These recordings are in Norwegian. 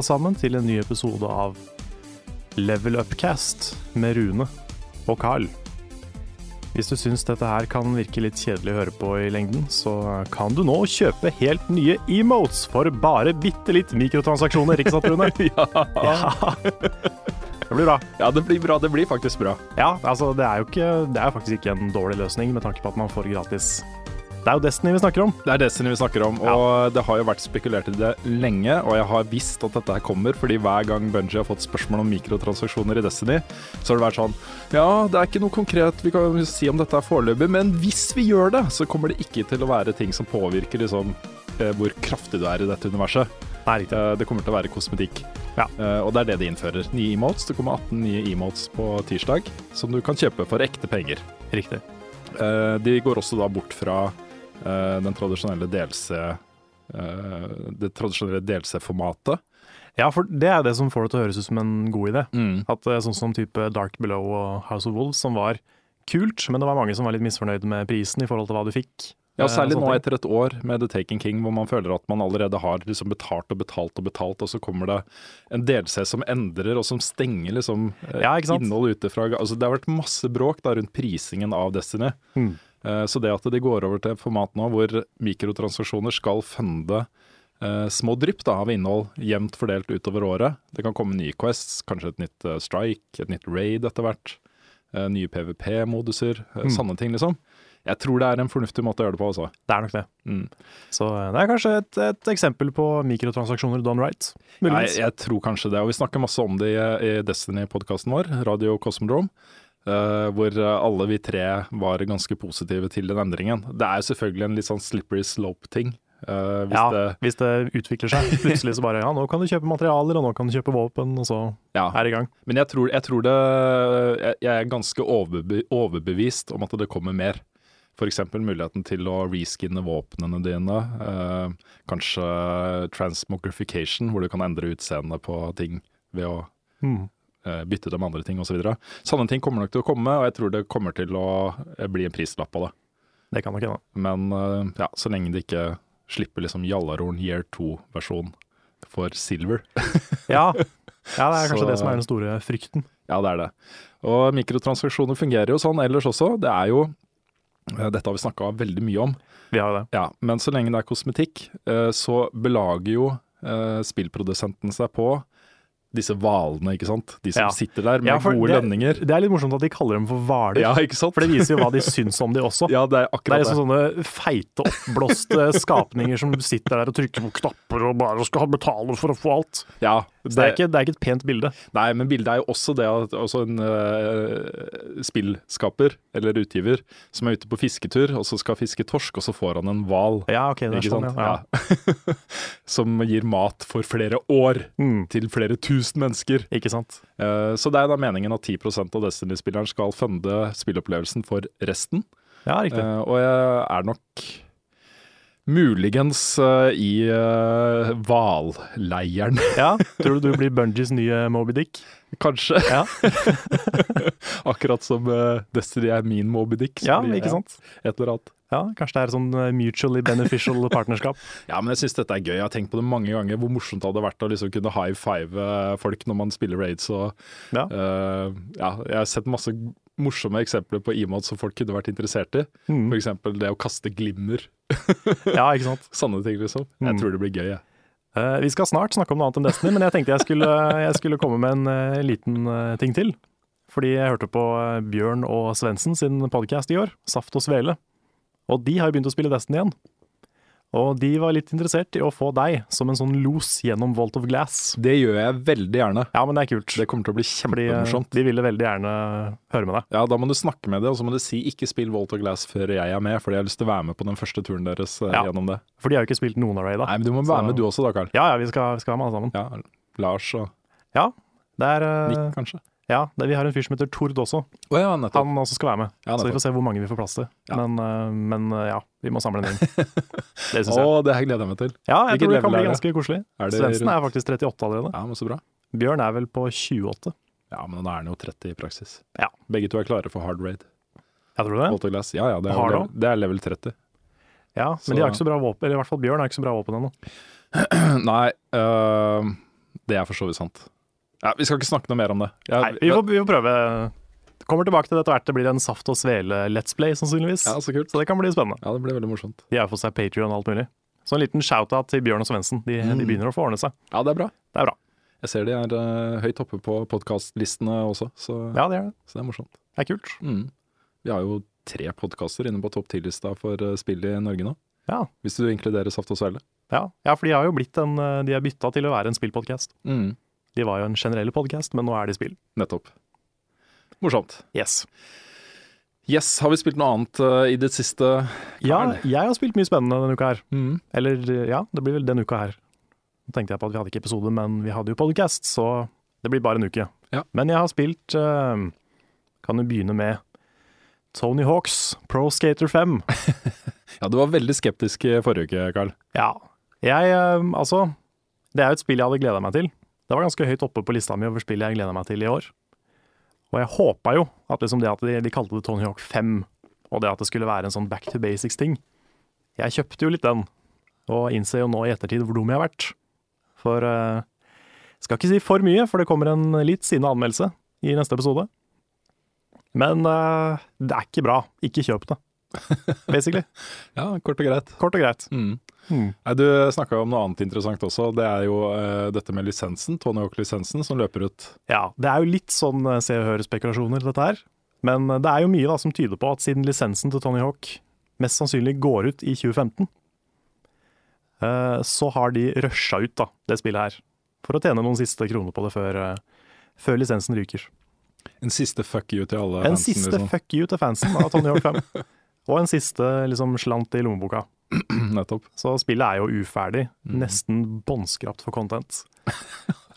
Alle sammen til en ny episode av Level Upcast med Rune og Carl. Hvis du syns dette her kan virke litt kjedelig å høre på i lengden, så kan du nå kjøpe helt nye emotes for bare bitte litt mikrotransaksjoner, ikke sant Rune? ja. Det blir bra. ja, det blir bra. Det blir faktisk bra. Ja, altså det er jo ikke, det er faktisk ikke en dårlig løsning med tanke på at man får gratis Det er jo Destiny vi snakker om. Det er Destiny vi snakker om, og det har jo vært spekulert i det lenge. Og jeg har visst at dette her kommer, fordi hver gang Bungie har fått spørsmål om mikrotransaksjoner i Destiny, så har det vært sånn Ja, det er ikke noe konkret vi kan si om dette er foreløpig, men hvis vi gjør det, så kommer det ikke til å være ting som påvirker liksom hvor kraftig du er i dette universet. Nei. Eh, Det kommer til å være kosmetikk. Ja. Eh, Og det er det de innfører. Nye emotes. Det kommer 18 nye emotes på tirsdag, som du kan kjøpe for ekte penger. Riktig. De går også da bort fra den tradisjonelle DLC eh, det tradisjonelle DLC-formatet. Ja, for det er det som får det til å høres ut som en god idé. At eh, sånn som type Dark Below og House of Wolves, som var kult, men det var mange som var litt misfornøyd med prisen i forhold til hva du fikk. Ja, Eh, Særlig nå etter et år med The Taken King, hvor man føler at man allerede har liksom betalt og betalt og betalt, og så kommer det en DLC som endrer, og som stenger liksom eh, Ja, innholdet innhold ute fra altså, Det har vært masse bråk da rundt prisingen av Destiny. Mm. Eh, Så det at de går over til et format nå hvor mikrotransaksjoner skal funde eh, små drypp da, av innhold jevnt fordelt utover året. Det kan komme nye quests, kanskje et nytt eh, strike, et nytt raid etter hvert. nye PVP-moduser, Mm. sanne ting liksom. Jeg tror det er en fornuftig måte å gjøre det på, Også. Det er nok det. Mm. Så det er kanskje et, et eksempel på mikrotransaksjoner done right. Jeg, jeg tror kanskje det, og vi snakker masse om det i, i Destiny-podkasten vår, Radio Cosmodrome. Eh, hvor eh, alle vi tre var ganske positive til den endringen. Det er jo selvfølgelig en litt sånn slippery slope-ting. Uh, hvis ja, det, hvis det utvikler seg. Plutselig så bare ja, nå kan du kjøpe materialer, og nå kan du kjøpe våpen, og så ja. er det i gang. Men jeg tror, jeg tror det jeg, jeg er ganske overbe, overbevist om at det kommer mer. F.eks. muligheten til å reskinne våpnene dine. Uh, kanskje transmogrification, hvor du kan endre utseendet på ting ved å Mm. Eh, bytte dem med andre ting osv. Så Sånne ting kommer nok til å komme, og jeg tror det kommer til å eh, bli en prislapp på det. Det kan nok hende. Men eh, ja, så lenge det ikke slipper liksom Jallarhorn year 2-versjon for silver. Ja. ja, det er kanskje Så- det som er den store frykten. Ja, det er det. Og mikrotransaksjoner fungerer jo sånn ellers også. Det er jo Dette har vi snakka veldig mye om. Vi har det. Ja, Men så lenge det er kosmetikk, så belager jo spillprodusenten seg på disse hvalene, ikke sant. De som Ja. sitter der med Ja, gode det- lønninger. Det er litt morsomt at de kaller dem for hvaler, Ja, ikke sant? for det viser jo hva de syns om de også. Ja, det er Det er akkurat det. liksom sånne feite, oppblåste skapninger som sitter der og trykker på knapper og bare skal betale for å få alt. Ja, Så det er ikke, det er ikke et pent bilde. Nei, men bildet er jo også det at også en uh, spillskaper eller utgiver som er ute på fisketur, og så skal fiske torsk, og så får han en hval. Ja, ok, det er sånn, ja. Ja. som gir mat for flere år Mm, til flere tusen mennesker. ikke sant? Uh, så det er da meningen at 10% av Destiny-spilleren skal funde spillopplevelsen for resten. Ja, riktig. Uh, og jeg er nok muligens uh, i hvalleiren. Uh, Ja, Tror du du blir Bungies nye Moby Dick? kanskje. Ja, Akkurat som uh, Destiny er min Moby Dick. ja blir- ikke sant? Et eller annet. Ja, Kanskje det er sånn eh, mutually beneficial partnerskap. Ja, men jeg syns dette er gøy. Jeg har tenkt på det mange ganger, hvor morsomt det hadde vært å liksom kunne high five eh, folk når man spiller raids og Ja. Uh, Ja, jeg har sett masse morsomme eksempler på emotes som folk kunne vært interessert i. Mm. Eksempel det å kaste glimmer. Ja, ikke sant. Sånne ting, liksom. Mm. Jeg tror det blir gøy, jeg. Uh, vi skal snart snakke om noe annet enn Destiny, men jeg tenkte jeg skulle, jeg skulle komme med en uh, liten uh, ting til. Fordi jeg hørte på eh, Bjørn og Svendsen sin podkast i år, Saft og Svele. Og de har jo begynt å spille Destiny igjen. Og de var litt interessert i å få deg som en sånn los gjennom Volt of Glass. Det gjør jeg veldig gjerne. Ja, men det er kult. Det kommer til å bli eh, kjempemorsomt. de ville veldig gjerne høre med deg. Ja, da må du snakke med dem, og så må du si 'ikke spill Volt of Glass' før jeg er med, fordi jeg har lyst til å være med på den første turen deres eh, Ja. gjennom det. For de har jo ikke spilt noen av Raid, da. Nei, men du må Så- være med du også da, Karl. Ja, ja, vi skal, vi skal være med alle sammen. Ja, Lars og Ja, det er eh, Nick, kanskje. Ja, det, vi har en fyr som heter Tord også. Oh, ja. Han også skal være med. Ja, så vi får se hvor mange vi får plass til. Men, eh, men eh, ja, vi må samle en gjeng. Det syns jeg. Å, det her gleder jeg meg til. Ja, jeg Hvilket tror det kan bli det? ganske koselig. Er Svendsen rundt- er faktisk 38 allerede. Ja, men så bra. Bjørn er vel på 28. Ja, men da er han jo 30 i praksis. Ja. Begge to er klare for hard raid. Jeg tror det. Ja, ja, det er, Hard level, det er level 30. Ja, Så- Men de har ikke så bra våpen. Eller i hvert fall Bjørn har ikke så bra våpen ennå. Nei, øh, det er for så vidt sant. Ja, vi skal ikke snakke noe mer om det. Jeg, Nei, vi får, vi får prøve. Kommer tilbake til det etter hvert. Det blir en Saft og Svele-let's play, sannsynligvis. Ja, så kult. Så det kan bli spennende. Ja, det blir veldig morsomt. De har fått seg Patrion og alt mulig. Så en liten shout-out til Bjørn og Svendsen. De, Mm. de begynner å få ordne seg. Ja, det er bra. Det er bra. Jeg ser de er uh, høyt oppe på podkastlistene også, så, Ja, det er det. så det er morsomt. Det er kult. Mm. Vi har jo tre podkaster inne på topp 10-lista for uh, spill i Norge nå. Ja. Hvis du inkluderer Saft og Svele. Ja, ja for de har jo blitt en eh, De har bytta til å være en spillpodkast. Mm. De var jo en generell podkast, men nå er de spill. Nettopp. Morsomt. Yes. Yes, har vi spilt noe annet uh, i det siste? Ja, jeg har spilt mye spennende denne uka her. Mm. Eller ja, det blir vel denne uka her. Nå tenkte jeg på at vi hadde ikke episode, men vi hadde jo podcast, så det blir bare en uke. Ja. Men jeg har spilt uh, Kan jo begynne med Tony Hawks Pro Skater 5. Ja, du var veldig skeptisk i forrige uke, Carl. Ja. Jeg uh, Altså, det er jo et spill jeg hadde gleda meg til. Det var ganske høyt oppe på lista mi over spill jeg gleda meg til i år. Og jeg håpa jo at liksom det at de, de kalte det Tony Hawk 5, og det at det skulle være en sånn back to basics-ting Jeg kjøpte jo litt den, og innser jo nå i ettertid hvor dum jeg har vært. For uh, Skal ikke si for mye, for det kommer en litt sinna anmeldelse i neste episode. Men uh, det er ikke bra. Ikke kjøp det, basically. Ja, kort og greit. Kort og greit. Mm. Mm. Nei, Du snakka om noe annet interessant også. Det er jo uh, dette med lisensen, Tony Hawk-lisensen, som løper ut. Ja, det er jo litt sånn eh, se og hør-spekulasjoner, dette her. Men eh, det er jo mye da som tyder på at siden lisensen til Tony Hawk mest sannsynlig går ut i 2015, uh, så har de rusha ut da, det spillet her. For å tjene noen siste kroner på det før, uh, før lisensen ryker. En siste fuck you til alle En fansen, siste liksom. fuck you til fansen av Tony Hawk 5. Og en siste liksom, slant i lommeboka. Nettopp. Så spillet er jo uferdig. Nesten båndskrapt for content.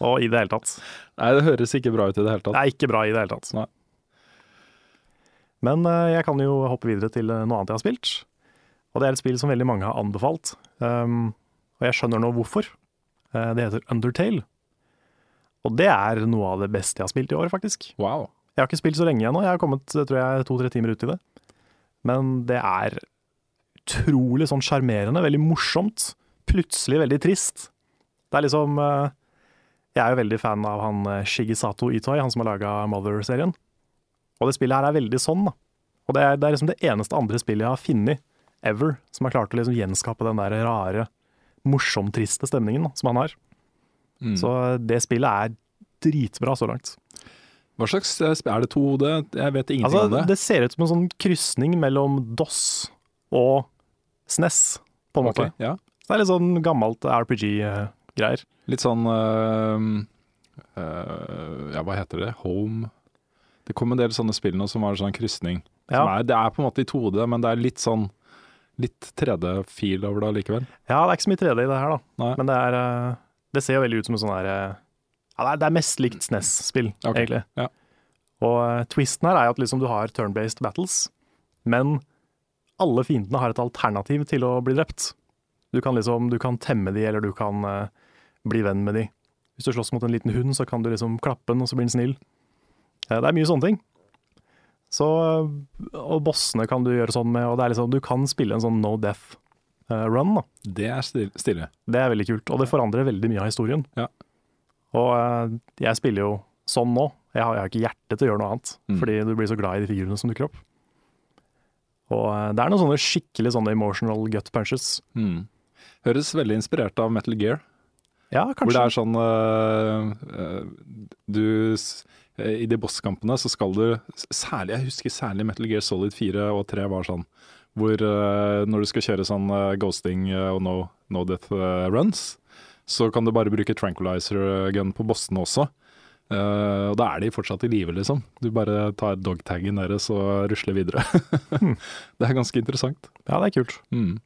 Og i det hele tatt. Nei, det høres ikke bra ut i det hele Det tatt. er ikke bra i det hele tatt. Nei. Men eh, jeg kan jo hoppe videre til eh, noe annet jeg har spilt. Og det er et spill som veldig mange har anbefalt. Um, og jeg skjønner nå hvorfor. Eh, det heter Undertale. Og det er noe av det beste jeg har spilt i år, faktisk. Wow. Jeg har ikke spilt så lenge ennå. Jeg har kommet tror jeg, to-tre timer ut i det. Men det er utrolig sånn sjarmerende, veldig morsomt. Plutselig veldig trist. Det er liksom eh, Jeg er jo veldig fan av han Shigisato Shigesato Itoi, han som har laga Mother-serien. Og det spillet her er veldig sånn, da. Og det er, det er liksom det eneste andre spillet jeg har funnet, ever, som har klart å liksom gjenskape den der rare, morsom-triste stemningen da, som han har. Mm. Så det spillet er dritbra så langt. Hva slags eh, Er det 2D? Jeg vet ingenting Altså, om det. det ser ut som en sånn krysning mellom DOS og SNES, på en måte. Okay, ja. Det er litt sånn gammelt RPG-greier. Litt sånn uh, uh, Ja, hva heter det? Home Det kom en del sånne spill nå som var sånn krysning. Ja. er, det er på en måte i 2D, men det er litt sånn Litt 3D-fil over det allikevel. ja, det er ikke så mye 3D i det her, da. Nei. Men det er Det ser jo veldig ut som en sånn her Ja, det er, mest likt SNES-spill, okay. egentlig. ja. Og eh, twisten her er at liksom du har turn-based battles, men alle fiendene har et alternativ til å bli drept. Du kan liksom Du kan temme de, eller du kan uh, bli venn med de. Hvis du slåss mot en liten hund, så kan du liksom klappe den, og så blir den snill. Eh, Det er mye sånne ting. Så, og bossene kan du gjøre sånn med, og det er liksom, du kan spille en sånn no death run. da. Det er stille. Det er veldig kult, og det forandrer veldig mye av historien. Ja. Og eh, jeg spiller jo sånn nå. Jeg har, jeg har ikke hjerte til å gjøre noe annet, Mm. fordi du blir så glad i de figurene som dukker opp. Og eh, det er noen sånne skikkelig sånne emotional gut punches. Mm. Høres veldig inspirert av Metal Gear. Ja, kanskje. Hvor det er sånn øh, Du I de bosskampene så skal du Særlig, jeg husker særlig Metal Gear Solid 4 og 3 var sånn. Hvor øh, når du skal kjøre sånn ghosting og no, no death runs, så kan du bare bruke tranquilizer gun på bossene også. Uh, og da er de fortsatt i live, liksom. Du bare tar dogtaggen deres og rusler videre. det er ganske interessant. Ja, det er kult. Mm.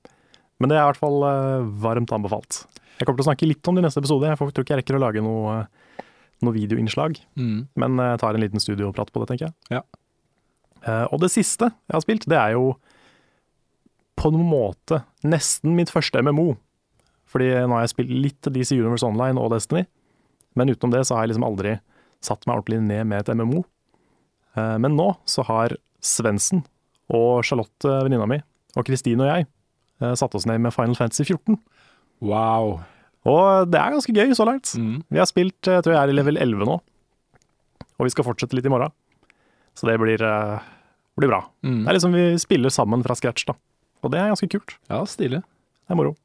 Men det er i hvert fall uh, varmt anbefalt. Jeg kommer til å snakke litt om det i neste episode. Jeg tror ikke jeg rekker å lage noe, eh, noe videoinnslag, Mm. men jeg tar en liten studioprat på det, tenker jeg. Ja. Uh, og det siste jeg har spilt, det er jo på en måte nesten mitt første MMO. Fordi nå har jeg spilt litt DC Universe Online og Destiny, men utenom det så har jeg liksom aldri satt meg ordentlig ned med et MMO. Eh, men nå så har Svendsen og Charlotte, venninna mi, og Kristine og jeg eh, satt oss ned med Final Fantasy 14. Wow. Og det er ganske gøy så langt. Mm. Vi har spilt, jeg tror jeg er i level 11 nå, og vi skal fortsette litt i morgen. Så det blir, eh, blir bra. Mm. Det er liksom vi spiller sammen fra scratch, da. Og det er ganske kult. Ja, stilig. Det er moro.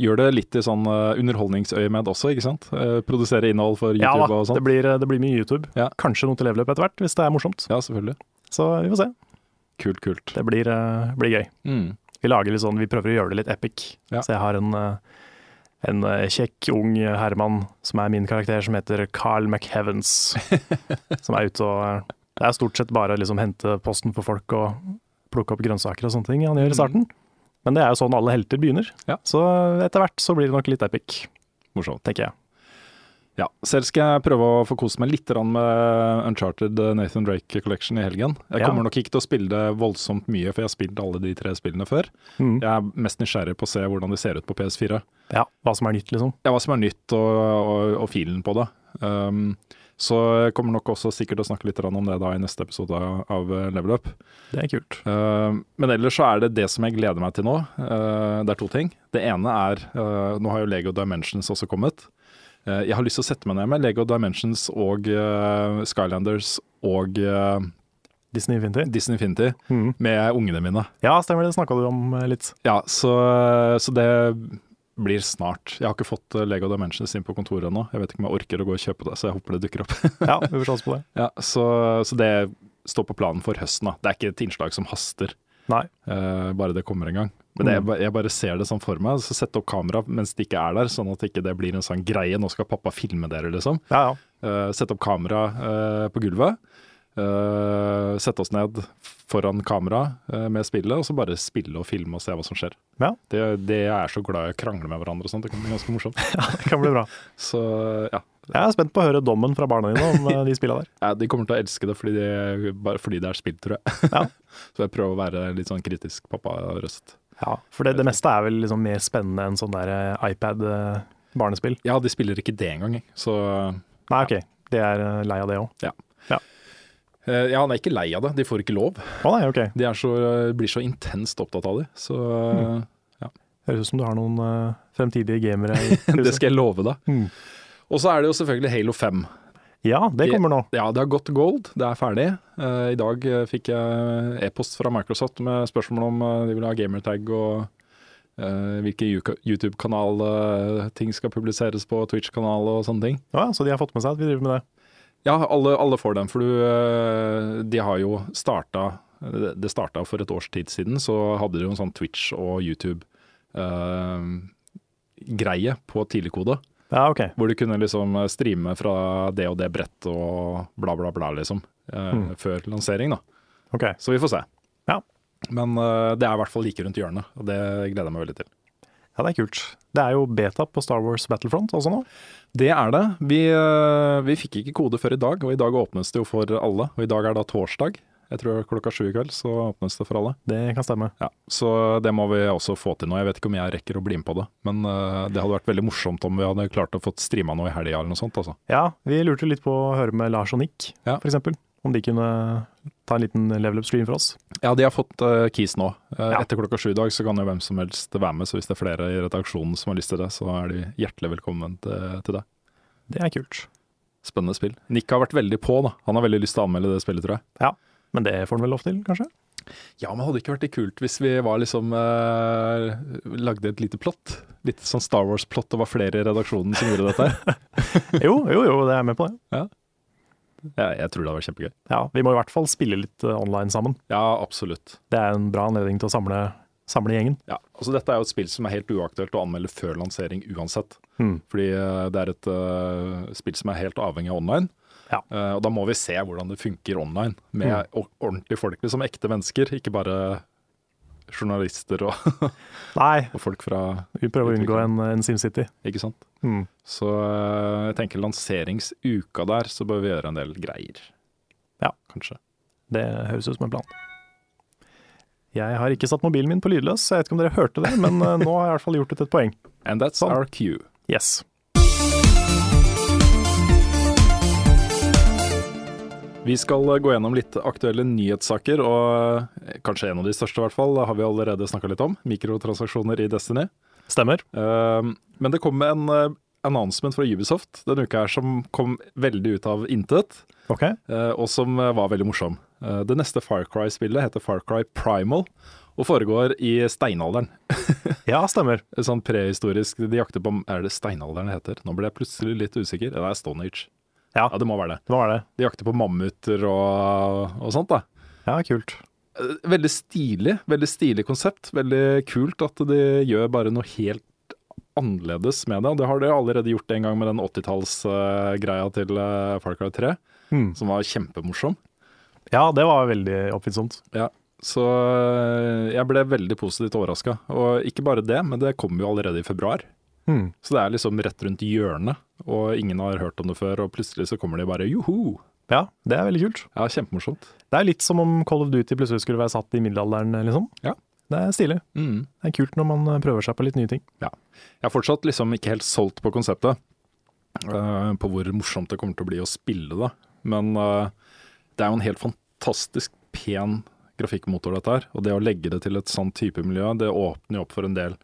Gjør det litt i sånn uh, underholdningsøyemed også, ikke sant? Eh, produsere innhold for YouTube Ja og det sånn. blir, det blir mye YouTube. Ja. Kanskje noe til leveløp etter hvert, hvis det er morsomt. Ja, selvfølgelig. Så vi får se. Kult, kult. Det blir, eh, blir gøy. Mm. Vi lager litt sånn, vi prøver å gjøre det litt epic. Ja. Så jeg har en, eh, en eh, kjekk, ung herremann som er min karakter, som heter Carl McHeavens. som er ute og eh, Det er stort sett bare å liksom hente posten for folk og plukke opp grønnsaker og sånne ting han gjør i starten. Men det er jo sånn alle helter begynner. Ja. Så etter hvert så blir det nok litt epic, Morsomt. tenker jeg. Ja, selv skal jeg prøve å få kose meg litt med Uncharted eh, Nathan Drake Collection i helgen. Jeg Ja. kommer nok ikke til å spille det voldsomt mye, for jeg har spilt alle de tre spillene før. Mm. Jeg er mest nysgjerrig på å se hvordan de ser ut på PS4. Ja, hva som er nytt, liksom. Ja, hva som er nytt og, og, og filen på det. Um, så jeg kommer nok også sikkert til å snakke litt om det da i neste episode av av Level Up. Det er kult. Uh, men ellers så er det det som jeg gleder meg til nå. Uh, det er to ting. Det ene er Nå har jo Lego Dimensions også kommet. Jeg har lyst til å sette meg ned med Lego Dimensions og Skylanders og Disney Infinity. Disney Infinity Mm. med ungene mine. Ja, stemmer det. snakka du om eh, litt. Ja, så, så det blir snart. Jeg har ikke fått uh, Lego Dimensions inn på kontoret ennå. Jeg vet ikke om jeg orker å gå og kjøpe det, så jeg håper det dukker opp. Ja, vi får sjanse på det. ja, så, så det står på planen for høsten. da. Det er ikke et innslag som haster. Nei. Uh, bare det kommer en gang. Men det, jeg, jeg bare ser det sånn for meg. Så Sette opp kamera mens de ikke er der, sånn at ikke det blir en sånn greie. Nå skal pappa filme dere, liksom. Ja, ja. Uh, sette opp kamera uh, på gulvet. Eh, sette oss ned foran kamera uh, med spillet, og så bare spille og filme og se hva som skjer. Ja. Det, det jeg er så glad i å krangle med hverandre og sånt. Det kan bli ganske morsomt. ja, Det kan bli bra. Så ja. Jeg er spent på å høre dommen fra barna dine om eh, de spilla der. ja. De kommer til å elske det fordi, de, bare fordi det er spill, tror jeg. Ja. så jeg prøver å være litt sånn kritisk pappa-røst. Ja, For det, det meste er vel liksom mer spennende enn sånn der iPad-barnespill. Ja, de spiller ikke det engang, så Nei, OK. De er lei av det òg. Ja. Ja, han er ikke lei av det, de får ikke lov. Ah, nei, okay. De er så, blir så intenst opptatt av det. Så Høres ut som du har noen uh, fremtidige gamere det skal jeg love deg. Mm. Og så er det jo selvfølgelig Halo 5. Ja, det kommer nå. Ja, det har gått gold, det er ferdig. Uh, I dag eh, fikk jeg e-post fra Microsoft med spørsmål om uh, de vil ha gamertag og Uh, hvilke YouTube-kanal uh, ting skal publiseres på, Twitch-kanal og sånne ting. Ja, Så de har fått med seg at vi driver med det. Ja, alle, alle får den, for du, eh, de har jo starta Det det starta for et års tid siden, så hadde de jo en sånn Twitch og YouTube-greie på tidligkode. Ja, OK. Hvor du kunne liksom streame fra det og det brett og bla, bla, bla, liksom. eh, Mm. Før lansering, da. ok. Så vi får se. Ja. Men eh, det er i hvert fall like rundt hjørnet, og det gleder jeg meg veldig til. Ja, det er kult. Det er jo beta på Star Wars Battlefront også nå. Det er det. Vi, eh, vi fikk ikke kode før i dag, og i dag åpnes det jo for alle. Og i dag er da torsdag. Jeg tror klokka sju i kveld så åpnes det for alle. Det kan stemme. Ja, Så det må vi også få til nå. Jeg vet ikke om jeg rekker å bli med på det, men eh, det hadde vært veldig morsomt om vi hadde klart å få streama noe i helga eller noe sånt. Altså. Ja, vi lurte litt på å høre med Lars og Nick, Ja. eksempel. Om de kunne ta en liten level up-stream for oss. Ja, de har fått uh, keys nå. Uh, Ja. Etter klokka sju i dag så kan jo hvem som helst være med, så hvis det er flere i redaksjonen som har lyst til det, så er de hjertelig velkommen til, til det. Det er kult. Spennende spill. Nick har vært veldig på, da. Han har veldig lyst til å anmelde det spillet, tror jeg. Ja, Men det får han vel lov til, kanskje? Ja, men hadde det ikke vært det kult hvis vi var liksom eh, Lagde et lite plott? Litt sånn Star Wars-plott, og var flere i redaksjonen som gjorde dette. Jo, jo, jo, det er jeg med på det. Ja, jeg tror det hadde vært kjempegøy. Ja, Vi må i hvert fall spille litt eh, online sammen. Ja, absolutt. Det er en bra anledning til å samle, samle gjengen. Ja, altså Dette er jo et spill som er helt uaktuelt å anmelde før lansering uansett. Mm. Fordi eh, det er et uh, spill som er helt avhengig av online. Ja. Uh, og da må vi se hvordan det funker online, med Mm. ordentlige folk, liksom ekte mennesker. Ikke bare journalister og, og folk fra vi prøver å unngå en, en SimCity. Ikke sant. Mm. Så eh, jeg tenker lanseringsuka der, så bør vi gjøre en del greier. Ja. Kanskje. Det høres ut som en plan. Jeg har ikke satt mobilen min på lydløs, jeg vet ikke om dere hørte det, men eh, nå har jeg i hvert fall gjort det til et poeng. And that's Sånn. our cue. Yes. Vi skal eh, gå gjennom litt aktuelle nyhetssaker, og eh, kanskje en av de største i hvert fall, har vi allerede snakka litt om. Mikrotransaksjoner i Destiny. Stemmer. Eh, Men det kom en announcement fra Ubisoft denne uka her som kom veldig ut av intet, Ok. eh, og som var veldig morsom. Det neste Far Cry-spillet heter Far Cry Primal, og foregår i steinalderen. Ja, stemmer. Sånn prehistorisk. De jakter på Er det steinalderen det heter? Nå ble jeg plutselig litt usikker. Det er Stone Age. Ja. ja, det må være det. Det må være det. De jakter på mammuter og, og sånt, da. Ja, kult. Eh, Veldig stilig. Veldig stilig konsept. Veldig kult at de gjør bare noe helt annerledes med det. Og det har de allerede gjort en gang med den 80-tallsgreia til eh, Far Cry 3, Mm. som var kjempemorsom. Ja, det var veldig oppfinnsomt. Så eh, jeg ble veldig positivt overraska. Og ikke bare det, men det kommer jo allerede i februar. Mm. Så det er liksom rett rundt hjørnet, og ingen har hørt om det før, og plutselig så kommer de bare joho! Ja, det er veldig kult. Ja, kjempemorsomt. Det er litt som om Call of Duty plutselig skulle være satt i middelalderen, liksom. Ja. Det er stilig. Mm. Det er kult når man eh, prøver seg på litt nye ting. Jeg er fortsatt liksom ikke helt solgt på konseptet. uh, på hvor morsomt det kommer til å bli å spille det. Men uh, det er jo en helt fantastisk pen grafikkmotor, dette her. Og det å legge det til et sånn type miljø, det åpner jo opp for en del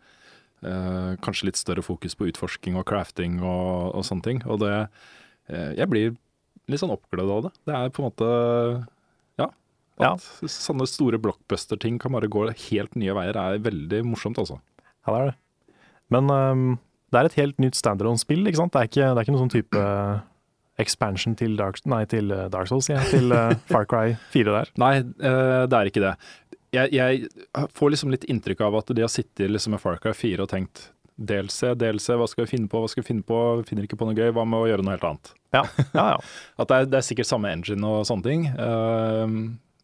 eh, Kanskje litt større fokus på utforsking og crafting og, og sånne ting. Og det eh, Jeg blir litt sånn oppglødd av det. Det er på en måte Ja. Ja. At sånne store blockbuster-ting kan bare gå helt nye veier, er veldig morsomt, altså. Ja, det er det. Men um, det er et helt nytt standalone-spill, ikke sant? Det er ikke, det er ikke noen sånn type expansion til Dark, nei, til eh, Dark Souls, ja, til eh, Far Cry 4 der. Nei, eh, det er ikke det. Jeg, jeg får liksom litt inntrykk av at de har sittet liksom med Far Cry 4 og tenkt DLC, DLC, hva skal vi finne på, hva skal vi finne på, finner ikke på noe gøy, hva med å gjøre noe helt annet? Ja, ja, ja. At det er, det er sikkert samme engine og sånne ting, uh,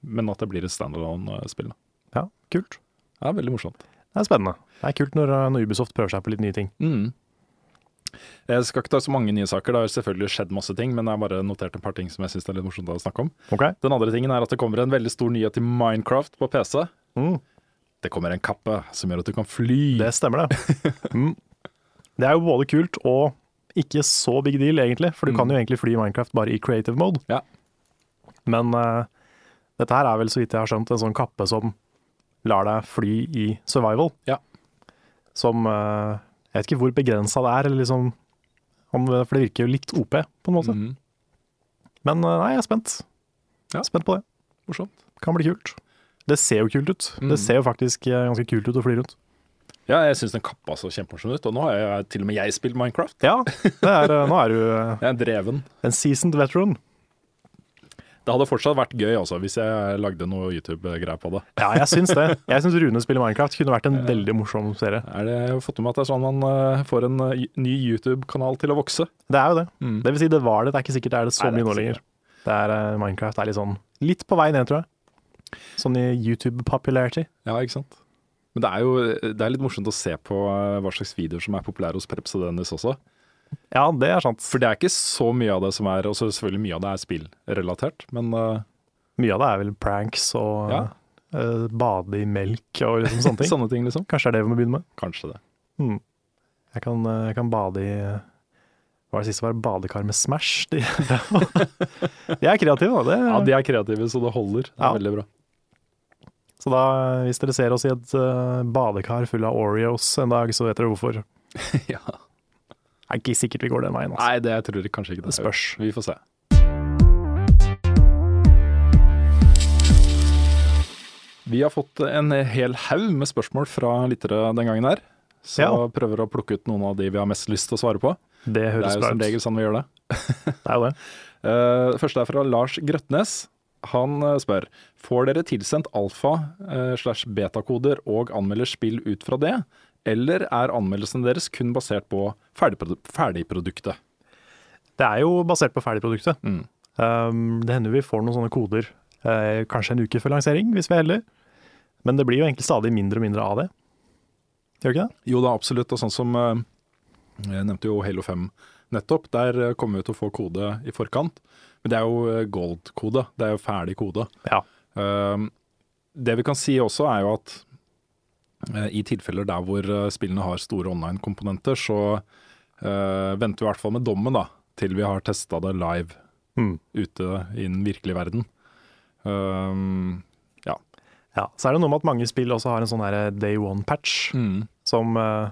men at det blir et standalone-spill. ja kult. Det er veldig morsomt. Det er spennende. Det er kult når, eh, når Ubisoft prøver seg på litt nye ting. Mm. Jeg skal ikke ta så mange nye saker, det har selvfølgelig skjedd masse ting, men jeg har bare notert et par ting som jeg syns er litt morsomt å snakke om. Okay. Den andre tingen er at det kommer en veldig stor nyhet til Minecraft på PC. Mm. Det kommer en kappe som gjør at du kan fly. Det stemmer, det. Mm. Det er jo både kult og ikke så big deal, egentlig. For du Mm. kan jo egentlig fly i Minecraft bare i creative mode. Ja. Men uh, dette her er vel, så vidt jeg har skjønt, en sånn kappe som lar deg fly i survival. Ja. Som eh, Jeg vet ikke hvor begrensa det er, eller liksom om, For det virker jo litt OP, på en måte. Mm. Men eh, nei, jeg er spent. Ja. Spent på det. Morsomt. Kan bli kult. Det ser jo kult ut. Mm. Det ser jo faktisk eh, ganske kult ut å fly rundt. Ja, jeg syns den kappa så kjempemorsom ut, og nå har jeg, til og med jeg spilt Minecraft. Ja, er, eh, nå er du er dreven. en seasoned veteran. Det hadde fortsatt vært gøy også, hvis jeg lagde noe YouTube-greier på det. Ja, jeg syns det. Jeg syns Rune spiller Minecraft kunne vært en veldig morsom serie. Er det, jeg har fått med meg at det er sånn man eh, får en eh, ny YouTube-kanal til å vokse. Det er jo det. Mm. Det vil si, det var det. Det er ikke sikkert det er det så Nei, mye nå lenger. Det er, eh, Minecraft er litt sånn litt på vei ned, tror jeg. Sånn i YouTube-popularity. Ja, ikke sant? Men det er jo det er litt morsomt å se på hva slags videoer som er populære hos Preps og Dennis også. Ja, det er sant. For det er ikke så mye av det som er Og selvfølgelig mye av det er spillrelatert, men uh, Mye av det er vel pranks og Ja. uh, bade i melk og liksom sånne ting. sånne ting, liksom. Kanskje det er det vi må begynne med. Kanskje det. Hmm. Jeg, kan, eh, jeg kan bade i Hva var det siste? Var badekar med Smash? De, de er kreative, da. Det, Ja, de er kreative, så det holder. Det er Ja. veldig bra. Så da, hvis dere ser oss i et uh, badekar full av Oreos en dag, så vet dere hvorfor. ja. Er ikke sikkert vi går den veien. Altså. Nei, det tror jeg kanskje ikke det. Det spørs. Vi får se. Vi har fått en hel haug med spørsmål fra lyttere den gangen her. Så Ja. prøver å plukke ut noen av de vi har mest lyst til å svare på. Det Det er jo som ut. regel sånn vi gjør det. Det er jo det. Uh, første er fra Lars Grøtnes. Han eh, spør Får dere tilsendt alfa eh, slash betakoder og anmelder spill ut fra det, eller er anmeldelsene deres kun basert på ferdigprodu ferdigproduktet? Det er jo basert på ferdigproduktet. Mm. Um, det hender vi får noen sånne koder uh, kanskje en uke før lansering, hvis vi er heldige. Men det blir jo egentlig stadig mindre og mindre av det. Gjør ikke det? Jo da, absolutt. Og sånn som uh, Jeg nevnte jo Halo 5 nettopp. Der eh, kommer vi til å få kode i forkant. Men det er jo gold-kode. Det er jo ferdig kode. Ja. Um, det vi kan si også, er jo at i tilfeller der hvor eh, spillene har store online-komponenter, så eh, venter vi i hvert fall med dommen da, til vi har testa det live Mm. ute i den virkelige verden. Um, Ja, Så er det noe med at mange spill også har en sånn day one-patch, som uh,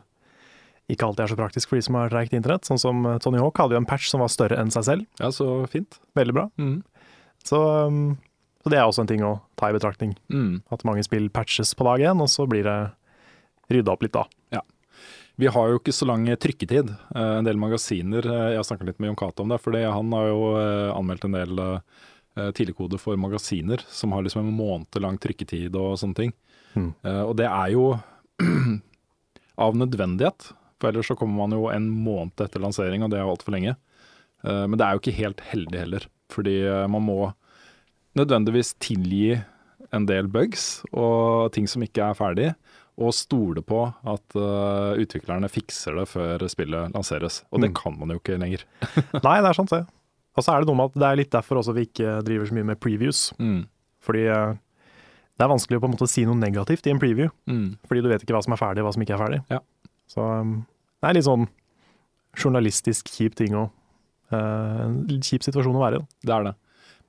ikke alltid er så praktisk for de som har treigt internett. Sånn som eh, Tony Hawk hadde jo en patch som var større enn seg selv. ja, så fint. Veldig bra. Mm. Så, um, så det er også en ting å ta i betraktning. Mm. At mange spill patches på dag én, og så blir det rydda opp litt da. Vi har jo ikke så lang trykketid. Eh, En del magasiner eh, Jeg har snakket litt med Jon Cato om det, for han har jo eh, anmeldt en del tidligkode for magasiner som har liksom en måned lang trykketid og sånne ting. Mm. Og det er jo av nødvendighet, for ellers så kommer man jo en måned etter lansering, og det er jo altfor lenge. Men det er jo ikke helt heldig heller, fordi man må nødvendigvis tilgi en del bugs og ting som ikke er ferdig, og stole på at uh, utviklerne fikser det før spillet lanseres. Og det Mm. kan man jo ikke lenger. Nei, det er sant det. Og så er det noe med at det er litt derfor også vi ikke driver så mye med previews. Fordi uh, det er vanskelig å på en måte si noe negativt i en preview. Mm. Fordi du vet ikke hva som er ferdig og hva som ikke er ferdig. Ja. Så um, det er litt sånn journalistisk kjip ting å En litt kjip situasjon å være i. Det er det.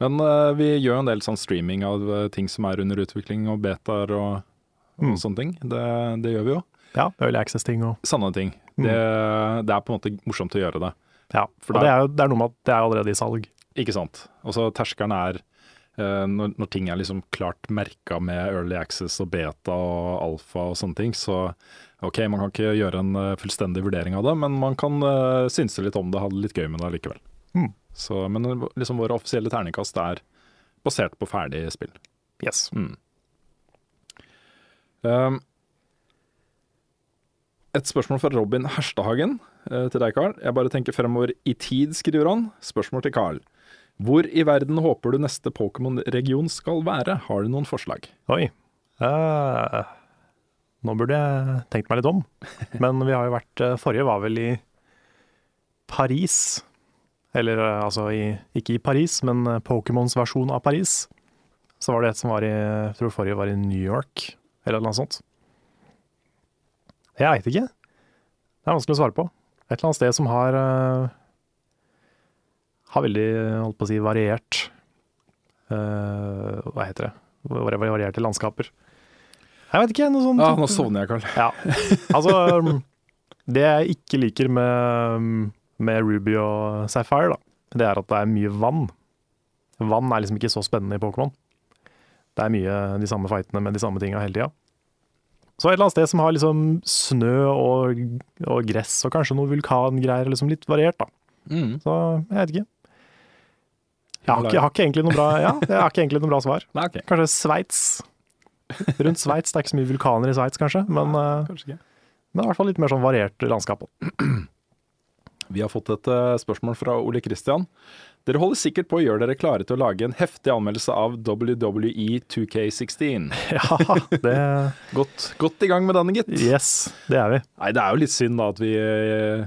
Men vi gjør en del sånn streaming av ting som er under utvikling, og betaer og, og Mm. sånne ting. Det, det gjør vi jo. Ja, early access-ting og Sanne ting. Mm. Det, det er på en måte morsomt å gjøre det. Ja. For det er, jo, det er noe med at det er allerede i salg. Ikke sant. Og så terskelen er eh, når, når ting er liksom klart merka med early access og beta og alfa og sånne ting, så OK, man kan ikke gjøre en eh, fullstendig vurdering av det, men man kan uh, synse litt om det, ha det litt gøy med det likevel. Mm. Så, men liksom våre offisielle terningkast er basert på ferdig spill. Yes. Mm. Um, et spørsmål fra Robin Herstehagen eh, til deg, Carl. Jeg bare tenker fremover i tid, skriver han. Spørsmål til Carl. Hvor i verden håper du neste Pokémon-region skal være? Har du noen forslag? Oi. Uh, nå burde jeg tenkt meg litt om. Men vi har jo vært eh, Forrige var vel i Paris. Eller altså i, ikke i Paris, men Pokémons versjon av Paris. Så var det et som var i Jeg tror forrige var i New York, eller noe sånt. Jeg veit ikke. Det er vanskelig å svare på. Et eller annet sted som har uh, Har veldig, holdt på å si, variert uh, Hva heter det? Varierte landskaper. Jeg vet ikke, noe sånt. Ja, nå sovner jeg, Karl. Ja, altså Det jeg ikke liker med, med Ruby og Sapphire, da, det er at det er mye vann. Vann er liksom ikke så spennende i Pokémon. Det er mye de samme fightene med de samme tinga hele tida. Så et eller annet sted som har liksom snø og, og gress og kanskje noe vulkangreier, liksom litt variert, da. Mm. Så jeg vet ikke. Jeg har ikke, jeg har ikke egentlig noe bra Ja, egentlig noe bra svar. Nei, okay. Kanskje Sveits. Rundt Sveits. Det er ikke så mye vulkaner i Sveits, kanskje, men, Nei, Kanskje ikke. men i hvert fall litt mer sånn variert landskap. Vi har fått et eh, spørsmål fra Ole Kristian. Dere holder sikkert på å gjøre dere klare til å lage en heftig anmeldelse av WWE 2K16. Ja, det Godt, godt i gang med denne, gitt. Yes, det er vi. Nei, det er jo litt synd da at vi eh,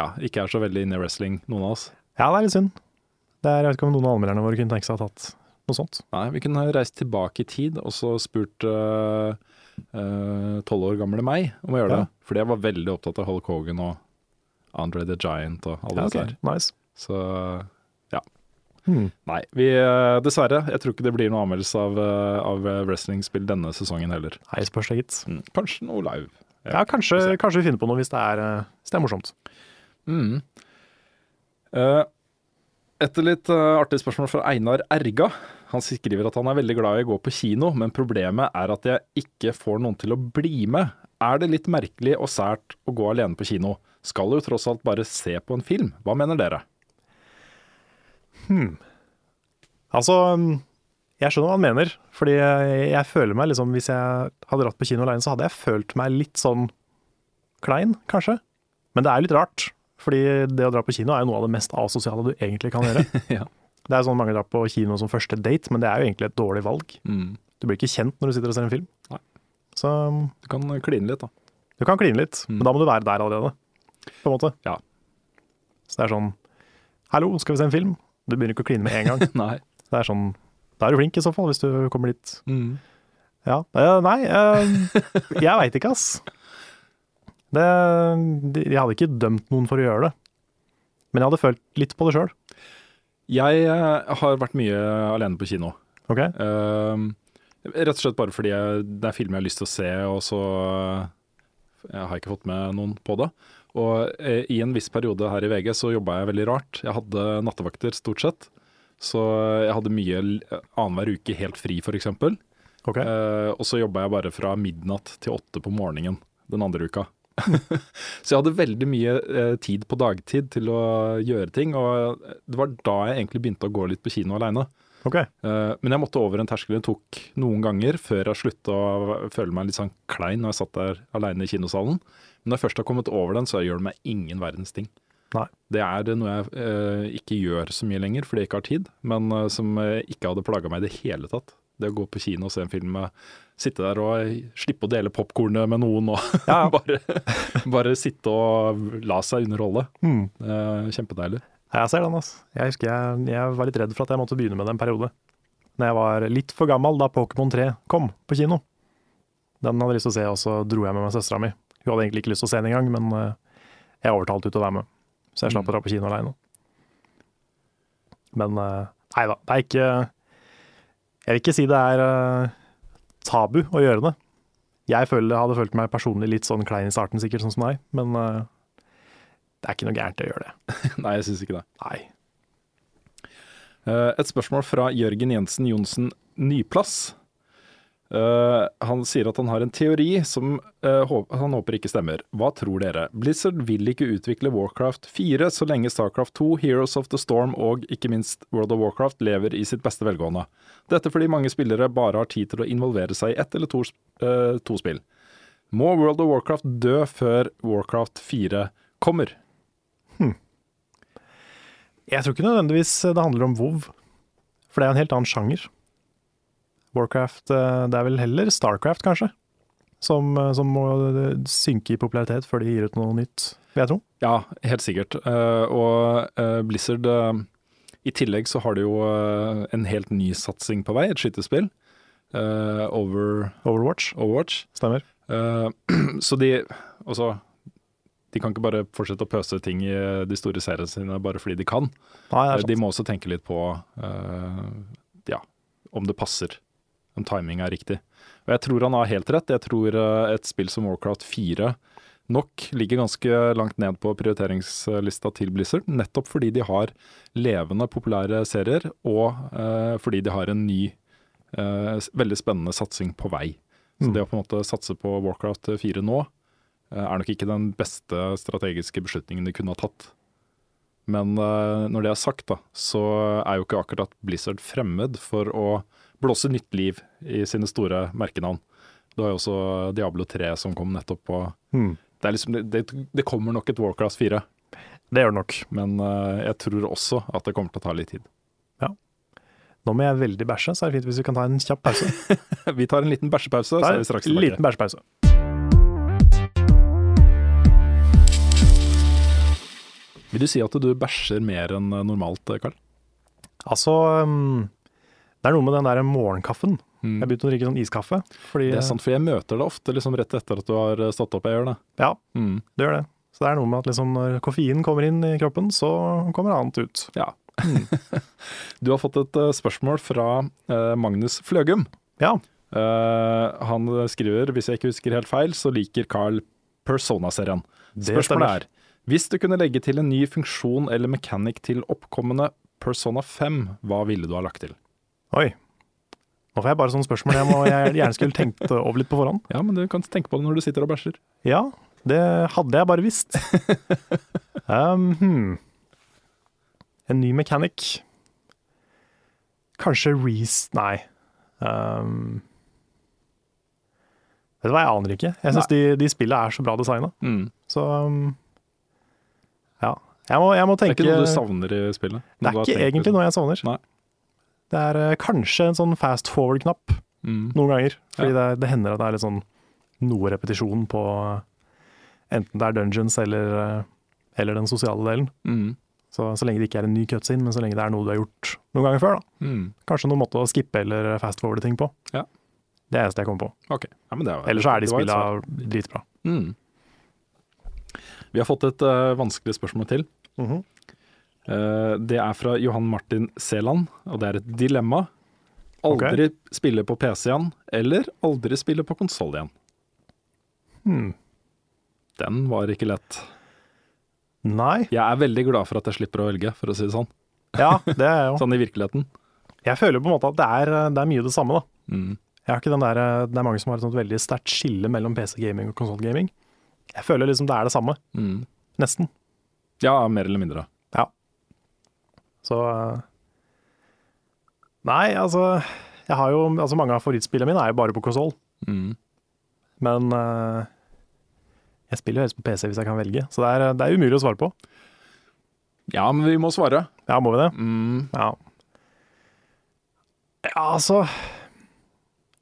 ja, ikke er så veldig inne i wrestling, noen av oss. Ja, det er litt synd. Det er, jeg vet ikke om noen av anmelderne våre kunne tenke seg å ha tatt noe sånt. Nei, vi kunne reist tilbake i tid og så spurt tolv år gamle meg om å gjøre Ja. det. Fordi jeg var veldig opptatt av Hulk Hogan og Andre the Giant og alle Ja, disse ok, her. Nice. Så Hmm. nei, vi eh, dessverre. Jeg tror ikke det blir noe anmeldelse av, eh, av eh, wrestlingspill denne sesongen heller. Nei, spørs det, gitt. Mm, Kanskje noe live. Ja, kanskje, kanskje vi finner på noe hvis det er, hvis det er morsomt. Mm. Etter litt artig spørsmål fra Einar Erga. Han skriver at han er veldig glad i å gå på kino, men problemet er at jeg ikke får noen til å bli med. Er det litt merkelig og sært å gå alene på kino? Skal jo tross alt bare se på en film. Hva mener dere? Altså, jeg skjønner hva han mener, fordi jeg, jeg føler meg liksom Hvis jeg hadde dratt på kino alene, så hadde jeg følt meg litt sånn klein, kanskje. Men det er litt rart, fordi det å dra på kino er jo noe av det mest asosiale du egentlig kan gjøre. Ja. Det er sånn mange drar på kino som første date, men det er jo egentlig et dårlig valg. Mm. Du blir ikke kjent når du sitter og ser en film. Nei. Så Du kan kline litt, da. du kan kline litt, Mm. men da må du være der allerede, på en måte. Ja. Så det er sånn Hallo, skal vi se en film? Du begynner ikke å kline med en gang. Nei. Det er sånn Da er du flink i så fall, hvis du kommer dit. Mm. Ja. Uh, nei, uh, jeg veit ikke, ass. Det, de- jeg hadde ikke dømt noen for å gjøre det. Men jeg hadde følt litt på det sjøl. Jeg eh, har vært mye alene på kino. Ok? Uh, rett og slett bare fordi jeg, det er filmer jeg har lyst til å se, og så jeg har ikke fått med noen på det. Og eh, i en viss periode her i VG så jobba jeg veldig rart. Jeg hadde nattevakter stort sett. Så jeg hadde mye annenhver uke helt fri, f.eks. Okay. Eh, og så jobba jeg bare fra midnatt til åtte på morgenen den andre uka. så jeg hadde veldig mye eh, tid på dagtid til å gjøre ting, og det var da jeg egentlig begynte å gå litt på kino aleine. Ok. Eh, men jeg måtte over en terskel det tok noen ganger før jeg slutta å føle meg litt sånn klein når jeg satt der aleine i kinosalen. Men når jeg først har kommet over den, så gjør det meg ingen verdens ting. Nei. Det er noe jeg eh, ikke gjør så mye lenger fordi jeg ikke har tid, men eh, som eh, ikke hadde plaga meg i det hele tatt. Det å gå på kino og se en film, med, sitte der og slippe å dele popkornet med noen og ja. bare, bare sitte og la seg underholde. Mm. Eh, kjempedeilig. Jeg ser den, altså. Jeg husker jeg, jeg var litt redd for at jeg måtte begynne med det en periode. Når jeg var litt for gammel da Pokémon 3 kom på kino. Den hadde jeg lyst til å se, og så dro jeg med meg søstera mi. Hun hadde egentlig ikke lyst til å se den engang, men eh, jeg overtalte henne til å være med. Så jeg slapp Mm. å dra på kino aleine. Men eh, nei da, det er ikke Jeg vil ikke si det er eh, tabu å gjøre det. Jeg føler, hadde følt meg personlig litt sånn klein i starten, sikkert sånn som deg, men det er ikke noe gærent i å gjøre det. Nei, jeg syns ikke det. Nei. Eh, Et spørsmål fra Jørgen Jensen Johnsen Nyplass. Uh, han sier at han har en teori som uh, han håper ikke stemmer. Hva tror dere? Blizzard vil ikke utvikle Warcraft 4 så lenge Starcraft 2, Heroes of the Storm og ikke minst World of Warcraft lever i sitt beste velgående. Dette fordi mange spillere bare har tid til å involvere seg i ett eller to, uh, to spill. Må World of Warcraft dø før Warcraft 4 kommer? Jeg tror ikke nødvendigvis det handler om WoW, for det er en helt annen sjanger. Warcraft, eh, det er vel heller Starcraft, kanskje, som, eh, som må eh, synke i popularitet før de gir ut noe nytt, vil jeg tro. Ja, helt sikkert. Og Blizzard I tillegg så har de jo en helt ny satsing på vei, et skytespill. eh, over Overwatch, Overwatch. stemmer. Så de Altså, de kan ikke bare fortsette å pøse ting i de store seriene sine bare fordi de kan. Nei, Eh, de må også tenke litt på uh, ja, om det passer. Om timing er riktig. Og jeg tror han har helt rett. Jeg tror eh, et spill som Warcraft 4 nok ligger ganske langt ned på prioriteringslista til Blizzard. Nettopp fordi de har levende, populære serier, og uh, fordi de har en ny, uh, veldig spennende satsing på vei. Så Mm. det å på en måte satse på Warcraft 4 nå, eh, er nok ikke den beste strategiske beslutningen de kunne ha tatt. Men eh, når det er sagt, da, så er jo ikke akkurat Blizzard fremmed for å blåse nytt liv i sine store merkenavn. Du har jo også Diablo 3 som kom nettopp på Hmm. Det, er liksom, det, det kommer nok et Warcraft 4, Det gjør det nok. men eh, jeg tror også at det kommer til å ta litt tid. Nå må jeg veldig bæsje, så er det fint hvis vi kan ta en kjapp pause. Vi tar en liten bæsjepause, så er vi straks tilbake. liten bæsjepause. Vil du si at du bæsjer mer enn normalt, Karl? Altså, um, det er noe med den der morgenkaffen. Mm. Jeg begynte å drikke sånn iskaffe, fordi Det er sant, for jeg møter det ofte liksom rett etter at du har stått opp. Jeg gjør det. Ja, Mm. det gjør det. Så det er noe med at liksom når koffeinen kommer inn i kroppen, så kommer annet ut. Ja. du har fått et eh, spørsmål fra eh, Magnus Fløgum. Ja, Eh, han skriver, hvis jeg ikke husker helt feil, så liker Carl Persona-serien. Spørsmålet er, Hvis du kunne legge til en ny funksjon eller mechanic til oppkommende Persona 5, hva ville du ha lagt til? Oi. Nå får jeg bare sånne spørsmål jeg, må, jeg gjerne skulle tenkt over litt på forhånd. Ja, men du kan tenke på det når du sitter og bæsjer. Ja, det hadde jeg bare visst. um, hmm. En ny mechanic. Kanskje Reece Nei. Um, vet du hva, jeg aner ikke. Jeg syns de, de spillene er så bra designa. Mm. Så um. Jeg må, jeg må Det er ikke noe du savner i spillet? Det er ikke egentlig noe jeg savner. Nei. Det er uh, kanskje en sånn fast forward-knapp Mm. noen ganger. Fordi Ja. det, det hender at det er litt sånn noe repetisjon på uh, enten det er dungeons eller, uh, eller den sosiale delen. Mm. Så, så lenge det ikke er en ny cutscene, men så lenge det er noe du har gjort noen ganger før. da. Mm. Kanskje noen måte å skippe eller fast forwarde ting på. Ja. Det er det eneste jeg kommer på. Okay. Ja, men det var- Ellers så er de spilla dritbra. Mm. Vi har fått et uh, vanskelig spørsmål til. Eh, det er fra Johan Martin Seland, og det er et dilemma. Aldri spille på PC igjen, eller aldri spille på konsoll igjen. Hmm. Den var ikke lett. Nei. Jeg er veldig glad for at jeg slipper å velge, for å si det sånn. Ja, det er jo. Sånn i virkeligheten. Jeg føler på en måte at det er, det er mye det samme, da. Mm. Jeg har ikke den der, det er mange som har et sånt veldig sterkt skille mellom PC-gaming og konsollgaming. Jeg føler liksom det er det samme. Mm. Nesten. Ja, mer eller mindre. Ja. Så eh, Nei, altså Jeg har jo altså Mange av favorittspillene mine er jo bare på konsoll, Mm. men uh, jeg spiller jo helst på PC hvis jeg kan velge, så det er, det er umulig å svare på. Ja, men vi må svare. Ja, må vi det? Mm. Ja. Ja, altså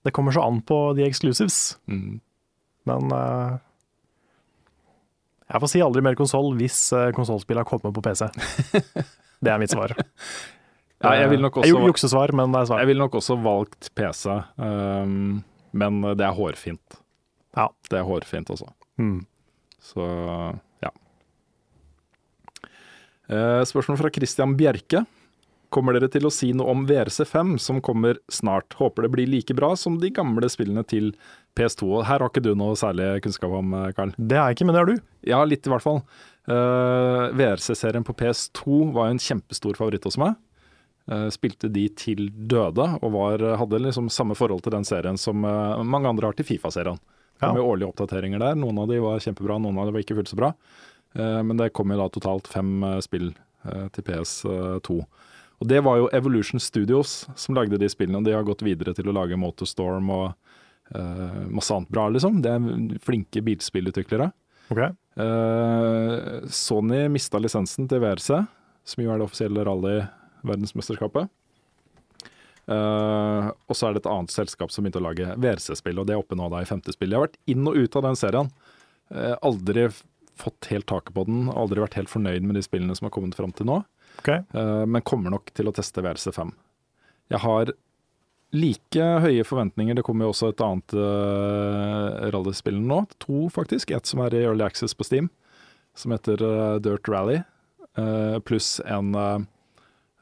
Det kommer så an på de exclusives, Mm. men eh, Jeg får si aldri mer konsoll hvis uh, konsollspillene kommer på PC. Det er mitt svar. Ja, jeg vil nok også, jeg juksesvar, men det er svar. Jeg ville nok også valgt PC, um, men det er hårfint. Ja. Det er hårfint også. Mm. Så ja. Eh, spørsmål fra Christian Bjerke. Kommer dere til å si noe om VRC5 som kommer snart? Håper det blir like bra som de gamle spillene til PS2. Og Her har ikke du noe særlig kunnskap om, eh, Karl? Det har jeg ikke, men det har du. Ja, litt i hvert fall. Uh, VRC-serien på PS2 var jo en kjempestor favoritt hos meg. Uh, spilte de til døde, og var, hadde liksom samme forhold til den serien som uh, mange andre har til Fifa-serien. Det kom Ja. årlige oppdateringer der. Noen av de var kjempebra, noen av de var ikke fullt så bra. Eh, men det kom jo da totalt fem eh, spill eh, til PS2. Og det var jo Evolution Studios som lagde de spillene, og de har gått videre til å lage Motorstorm og uh, masse annet bra, liksom. Det er flinke bilspillutviklere. Okay. Uh, Sony mista lisensen til VRC, som jo er det offisielle rally-verdensmesterskapet. Uh, og så er det et annet selskap som begynte å lage VRC-spill, og det er oppe nå da i femte spill. Jeg har vært inn og ut av den serien. Uh, aldri fått helt taket på den, aldri vært helt fornøyd med de spillene som har kommet fram til nå, Ok. eh, men kommer nok til å teste VRC5. Jeg har like høye forventninger. Det kommer jo også et annet uh, rallyspill nå, to faktisk. Et som er i Early Access på Steam, som heter uh, Dirt Rally, Uh, pluss en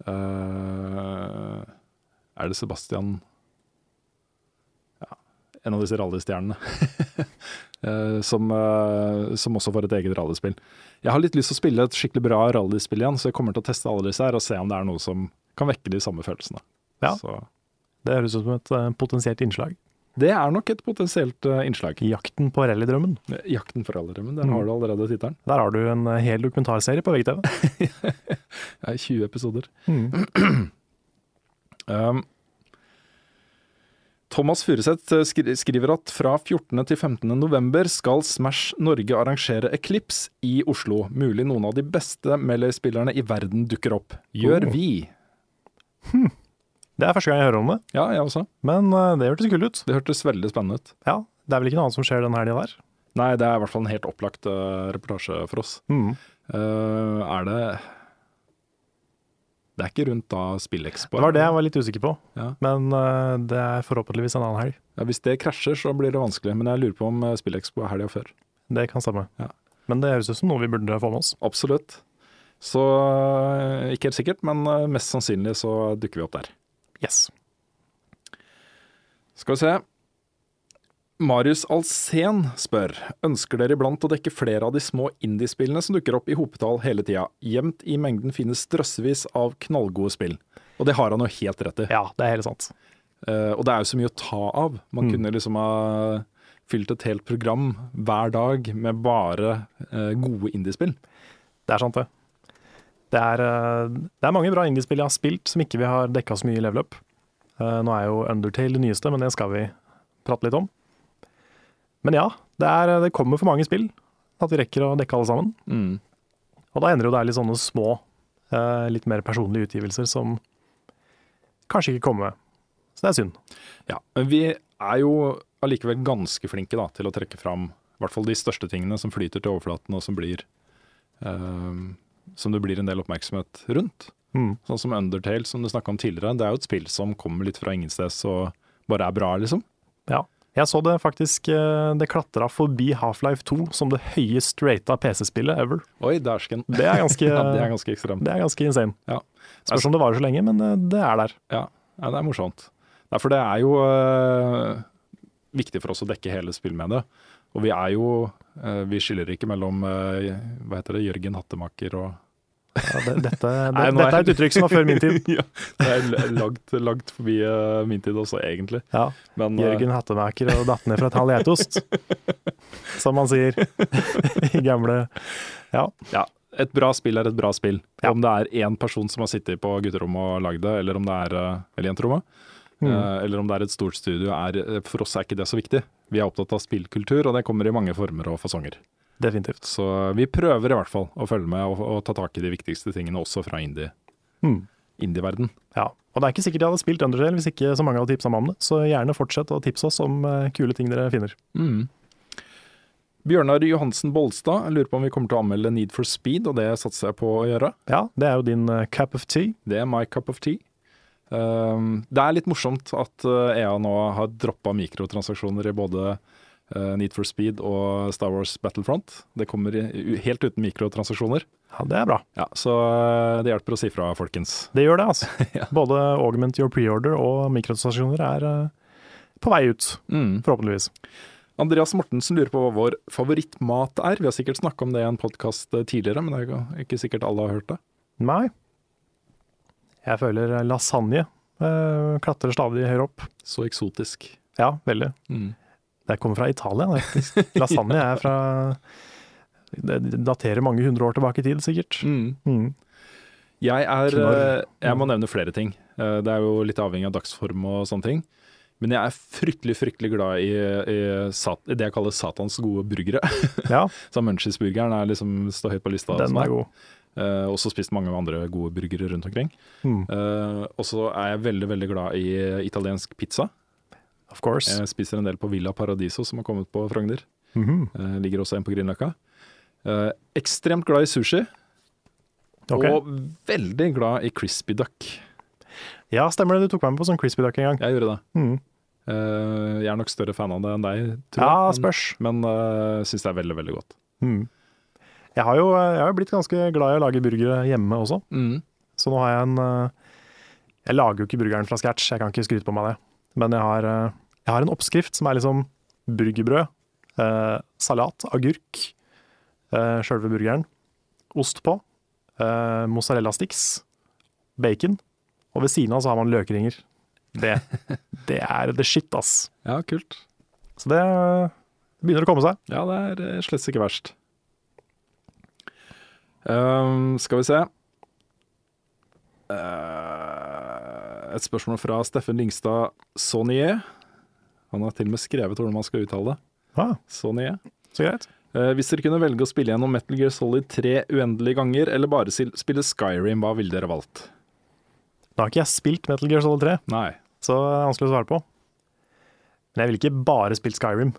Er det Sebastian Ja, en av disse rallystjernene. eh, som, eh, som også får et eget rallyspill. Jeg har litt lyst til å spille et skikkelig bra rallyspill igjen, så jeg kommer til å teste alle disse her og se om det er noe som kan vekke de samme følelsene. Ja. Så Det høres ut som et eh, potensielt innslag. det er nok et potensielt innslag. Jakten på rallydrømmen. Jakten for rallydrømmen, der Mm. har du allerede tittelen. Der har du en hel dokumentarserie på VGTV. Er 20 episoder. Mm. Um, Thomas Furuseth eh, skriver at fra 14. til 15. november skal Smash Norge arrangere Eclipse i Oslo. Mulig noen av de beste Melee-spillerne i verden dukker opp. Gjør Oh. vi? Det er første gang jeg hører om det, Ja, jeg også. men uh, det hørtes kult ut. Det hørtes veldig spennende ut. Ja, Det er vel ikke noe annet som skjer den helga der? Nei, det er i hvert fall en helt opplagt uh, reportasje for oss. Mm. Uh, er det Det er ikke rundt da SpillExpo? Det var det jeg var litt usikker på, Ja. men eh, det er forhåpentligvis en annen helg. Ja, hvis det krasjer, så blir det vanskelig. Men jeg lurer på om eh, SpillExpo er helga før. Det kan stemme. Ja. Men det høres ut som noe vi burde få med oss. Absolutt. Så eh, ikke helt sikkert, men mest sannsynlig så dukker vi opp der. Yes. Skal vi se. Marius Alsen spør Ønsker dere iblant å dekke flere av de små indiespillene som dukker opp i hopetall hele tida. Gjemt i mengden finnes drøssevis av knallgode spill. Og det har han jo helt rett i. Ja, det er helt sant. Uh, og det er jo så mye å ta av. Man Mm. kunne liksom ha fylt et helt program hver dag med bare uh, gode indiespill. Det er sant, det. Det er, uh, det er mange bra indiespill jeg har spilt som ikke vi har dekka så mye i level up. Nå er jo Undertale det nyeste, men det skal vi prate litt om. Men ja, det, er, det kommer for mange spill at vi rekker å dekke alle sammen. Mm. Og da ender jo det er litt sånne små, eh, litt mer personlige utgivelser som kanskje ikke kommer med. Så det er synd. Ja, men vi er jo allikevel ganske flinke da, til å trekke fram i hvert fall de største tingene som flyter til overflaten, og som blir eh, som det blir en del oppmerksomhet rundt. Mm. Sånn som Undertale, som du snakka om tidligere. Det er jo et spill som kommer litt fra ingensteds og bare er bra, liksom. Jeg så det faktisk eh, Det klatra forbi Half-Life 2 som det høyest rata PC-spillet ever. Oi, dæsken. Det er ganske, ja, det er ganske ekstremt. det er ganske insane. Ja. Spørs om det varer så lenge, men eh, det er der. Ja, ja det er morsomt. Derfor for det er jo øh, viktig for oss å dekke hele spillmediet. Og vi er jo øh, Vi skiller ikke mellom øh, hva heter det, Jørgen Hattemaker og Ja, det, dette, det, Nei, er- dette er et uttrykk som var før min tid. ja, Det er langt, langt forbi uh, min tid også, egentlig. Ja, Men øh, Jørgen Hattemaker og datt ned fra et halv geitost, som man sier i gamle Ja. ja, et bra spill er et bra spill. Om det er én person som har sittet på gutterommet og lagd det, eller om det er øh, eller jenterommet, Mm. eller om det er et stort studio, er, for oss er ikke det så viktig. Vi er opptatt av spillkultur, og det kommer i mange former og fasonger. Definitivt. Så vi prøver i hvert fall å følge med og, og ta tak i de viktigste tingene også fra indie- Mm. indie-verden. Ja. Og det er ikke sikkert jeg hadde spilt Undertale hvis ikke så mange hadde tipsa meg om det, så gjerne fortsett å tipse oss om eh, kule ting dere finner. Mm. Bjørnar Johansen Bolstad jeg lurer på om vi kommer til å anmelde Need for Speed, og det satser jeg på å gjøre. Ja, det er jo din eh, cup of tea. Det er my cup of tea. Um, det er litt morsomt at EA nå har droppa mikrotransaksjoner i både Need for Speed og Star Wars Battlefront. Det kommer helt uten mikrotransaksjoner. Ja, det er bra. Ja, så uh, det hjelper å si fra, folkens. Det gjør det, altså. Ja. Både augment your preorder og mikrotransaksjoner er eh, på vei ut, Mm. forhåpentligvis. Andreas Mortensen lurer på hva vår favorittmat er. Vi har sikkert snakka om det i en podkast tidligere, men det er ikke- ikke sikkert alle har hørt det. Nei. Jeg føler lasagne eh, klatrer stadig høyere opp. Så eksotisk. Ja, veldig. Mm. Det kommer fra Italia, faktisk. Lasagne er fra Det daterer mange hundre år tilbake i tid, sikkert. Mm. Jeg er eh, Jeg må nevne flere ting. Eh, Det er jo litt avhengig av dagsform og sånne ting. Men jeg er fryktelig fryktelig glad i, i, sat, i det jeg kaller Satans gode burgere. Ja, Så Munchies-burgeren er liksom står høyt på lista. den er god. Eh, også spist mange andre gode burgere rundt omkring. Mm. Uh, og så er jeg veldig veldig glad i italiensk pizza. Of course. Jeg spiser en del på Villa Paradiso, som har kommet på Frogner. Mhm. Eh, ligger også en på Grünerløkka. Eh, ekstremt glad i sushi, okay. og veldig glad i crispy duck. Ja, stemmer det. Du tok meg med på sånn crispy duck en gang. Jeg gjorde det. Mm. Uh, jeg er nok større fan av det enn deg, tror Ja, jeg. spørs. Men, uh, syns det er veldig, veldig godt. Mm. Jeg har jo jeg har jo blitt ganske glad i å lage burgere hjemme også, så nå har jeg en Jeg lager jo ikke burgeren fra scratch, jeg kan ikke skryte på meg det. Men jeg har, eh, jeg har en oppskrift som er liksom burgerbrød, eh, salat, agurk, eh, sjølve burgeren, ost på, eh, mozzarella sticks, bacon, og ved siden av så har man løkringer. Det, det er the shit, ass. Ja, kult. Så det eh, begynner å komme seg. Ja, det er uh, slett ikke verst. Um, skal vi se Eh, Et spørsmål fra Steffen Lyngstad Saunier. Han har til og med skrevet hvordan man skal uttale det. Ah, Saunier. så greit. Eh, hvis dere kunne velge å spille gjennom Metal Gear Solid 3 uendelige ganger, eller bare spille Skyrim, hva ville dere valgt? Da har ikke jeg spilt Metal Gear Solid 3, Nei. så vanskelig å svare på. Men jeg ville ikke bare spilt Skyrim.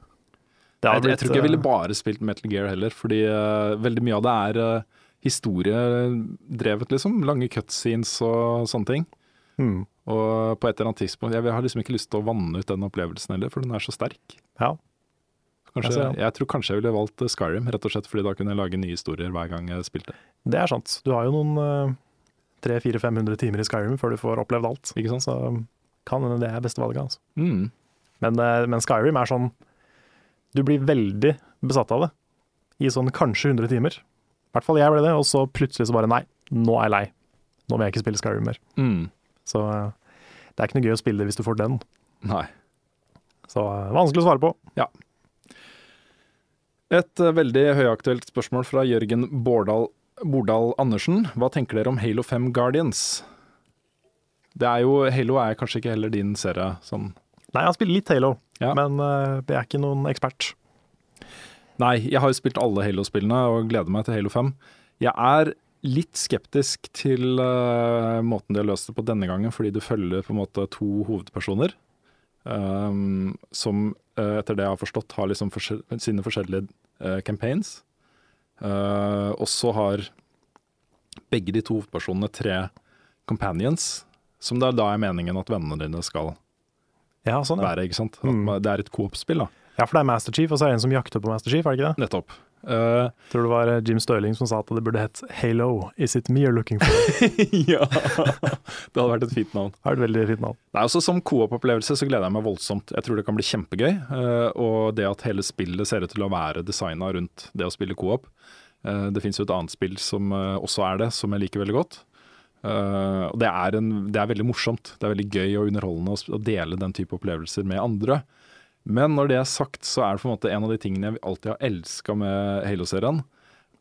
Det har Jeg, jeg tror ikke jeg ville eh, bare spilt Metal Gear heller, fordi uh, veldig mye av det er uh, historiedrevet, liksom. Lange cutscenes og sånne ting. Hmm, Og på et eller annet tidspunkt Jeg har liksom ikke lyst til å vanne ut den opplevelsen heller, for den er så sterk. Ja. Kanskje, Jeg jeg, tror kanskje jeg ville valgt eh, Skyrim, rett og slett fordi da kunne jeg lage nye historier hver gang jeg spilte. Det er sant. Du har jo noen uh, 300-400-500 timer i Skyrim før du får opplevd alt. Ikke sant? Så kan hende det er beste valget. Altså. Mm. Men, eh, men Skyrim er sånn Du blir veldig besatt av det i sånn kanskje 100 timer. I hvert fall jeg ble det, og så plutselig så bare nei, nå er jeg lei. Nå vil jeg ikke spille Skyrim mer. Mm. Så eh, det er ikke noe gøy å spille det hvis du får den. Nei. Så eh, vanskelig å svare på. Ja. Et eh, veldig høyaktuelt spørsmål fra Jørgen Bordal, Bordal Andersen. Hva tenker dere om Halo 5 Guardians? Det er jo, Halo er kanskje ikke heller din serie. Sånn. Nei, jeg har spilt litt Halo, Ja. men uh, jeg er ikke noen ekspert. Nei, jeg har jo spilt alle Halo-spillene og gleder meg til Halo 5. Jeg er litt skeptisk til uh, måten de har løst det på denne gangen, fordi du følger på en måte to hovedpersoner. Um, som uh, etter det jeg har forstått, har liksom forskjell sine forskjellige uh, campaigns. Uh, og så har begge de to hovedpersonene tre companions, som det er da er meningen at vennene dine skal Ja, sånn, ja. være. ikke sant? Mm. Det er et coop-spill, da. ja, for det er Master Chief, og så er det en som jakter på Master Chief, er det ikke det? Nettopp. Jeg tror det var eh, Jim Stirling som sa at det burde hett Halo, is it me you're looking for? ja, det hadde vært et fint navn. Det et veldig fint navn. Nei, også Som coop-opplevelse så gleder jeg meg voldsomt. Jeg tror det kan bli kjempegøy. Uh, og det at hele spillet ser ut til å være designa rundt det å spille coop. Uh, det fins jo et annet spill som også er det, som jeg liker veldig godt. Det er, en, det er veldig morsomt. Det er veldig gøy og underholdende å, dele den type opplevelser med andre. Men når det er sagt, så er det på en måte en av de tingene jeg alltid har elska med Halo-serien,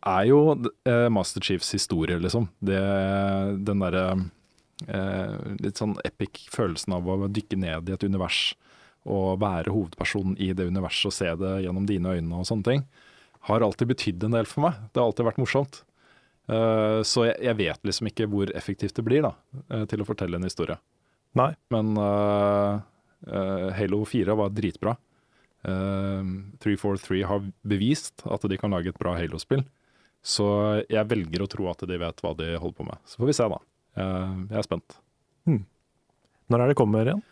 er jo eh, Master Chiefs historie, liksom. Det, den derre eh, litt sånn epic følelsen av å dykke ned i et univers og være hovedpersonen i det universet og se det gjennom dine øyne og sånne ting, har alltid betydd en del for meg. Det har alltid vært morsomt. Eh, så jeg, jeg vet liksom ikke hvor effektivt det blir da, eh, til å fortelle en historie. Nei. Men Halo 4 var dritbra. Uh, 343 har bevist at de kan lage et bra Halo-spill. Så jeg velger å tro at de vet hva de holder på med. Så får vi se, da. Eh, jeg er spent. Når er det kommer igjen?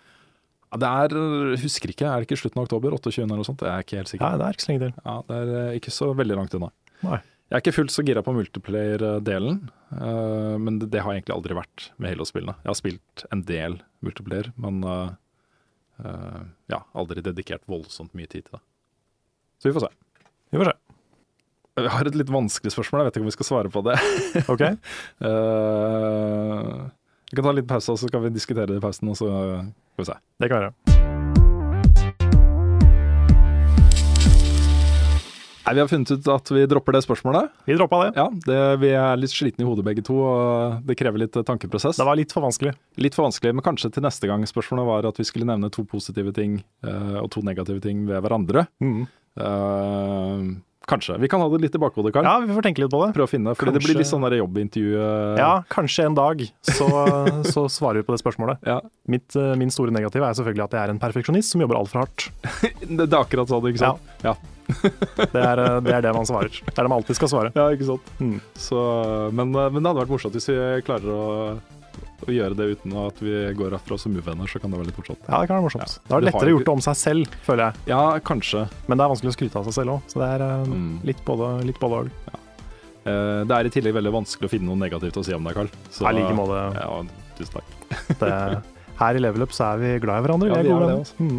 Det er, husker ikke, er det ikke slutten av oktober? 28. eller noe sånt? Jeg er ikke helt sikker. Nei, det er ikke så lenge til. Ja, det er eh, ikke så veldig langt unna. Nei. Jeg er ikke fullt så gira på multiplayer-delen, eh, men det, det har jeg egentlig aldri vært med Halo-spillene. Jeg har spilt en del multiplayer, men eh, eh, ja, aldri dedikert voldsomt mye tid til det. Så vi får se. Vi får se. Jeg har et litt vanskelig spørsmål, jeg vet ikke om vi skal svare på det. Ok, uh, vi kan ta en liten pause, og så skal vi diskutere det i pausen, og så skal vi se. det kan vi Nei, Vi har funnet ut at vi dropper det spørsmålet. Vi droppa det. Ja, det, Vi er litt slitne i hodet begge to, og det krever litt tankeprosess. Det var litt for vanskelig. Litt for vanskelig, men kanskje til neste gang spørsmålet var at vi skulle nevne to positive ting eh, og to negative ting ved hverandre. Mm. Eh, kanskje. Vi kan ha det litt i bakhodet, Karl. Ja, vi får tenke litt på det. Prøv å finne, fordi det blir litt sånn jobbintervju. eh, Ja, kanskje en dag så, så svarer vi på det spørsmålet. ja. Mitt, eh, min store negativ er selvfølgelig at jeg er en perfeksjonist som jobber altfor hardt. Det, er akkurat sånn, ikke sant? Ja. Det er, eh, det er det man svarer. Det er det man alltid skal svare. Ja, ikke sant. Mm. Så, men, men det hadde vært morsomt hvis vi klarer å, å gjøre det uten at vi går herfra som uvenner, så kan det være litt morsomt. Ja, det kan være morsomt. Ja. Da er det Du har lettere gjort det om seg selv, føler jeg. Ja, kanskje. Men det er vanskelig å skryte av seg selv òg, så det er eh, Mm. litt både både og. Eh, det er i tillegg veldig vanskelig å finne noe negativt å si om deg, Karl. Så- I like måte. Ja, tusen takk. Det, her i Level Up så er vi glad i hverandre. Ja, vi er det. Mm.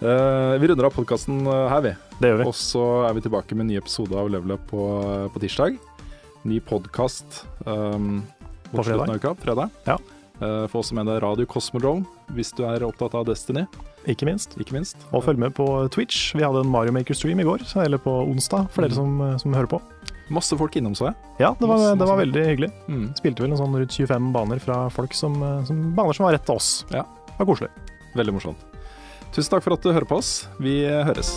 Eh, vi runder av podkasten her, vi. Det gjør vi. Og så er vi tilbake med en ny episode av Level Up på, på tirsdag. Ny podkast um, På fredag. uka, fredag. Ja. Uh, Få også med deg Radio Cosmodrome hvis du er opptatt av Destiny, Ikke minst. ikke minst. Og følg med på Twitch. Vi hadde en Mario Maker-stream i går, eller på onsdag, for dere Mm. som, som hører på. Masse folk innom, så jeg. Ja, det var, Masse, det var masse. veldig hyggelig. Mm. Spilte vel en sånn rundt 25 baner fra folk som, eh, som baner som var rett til oss. Ja. Det var koselig. Veldig morsomt. Tusen takk for at du hører på oss. Vi høres.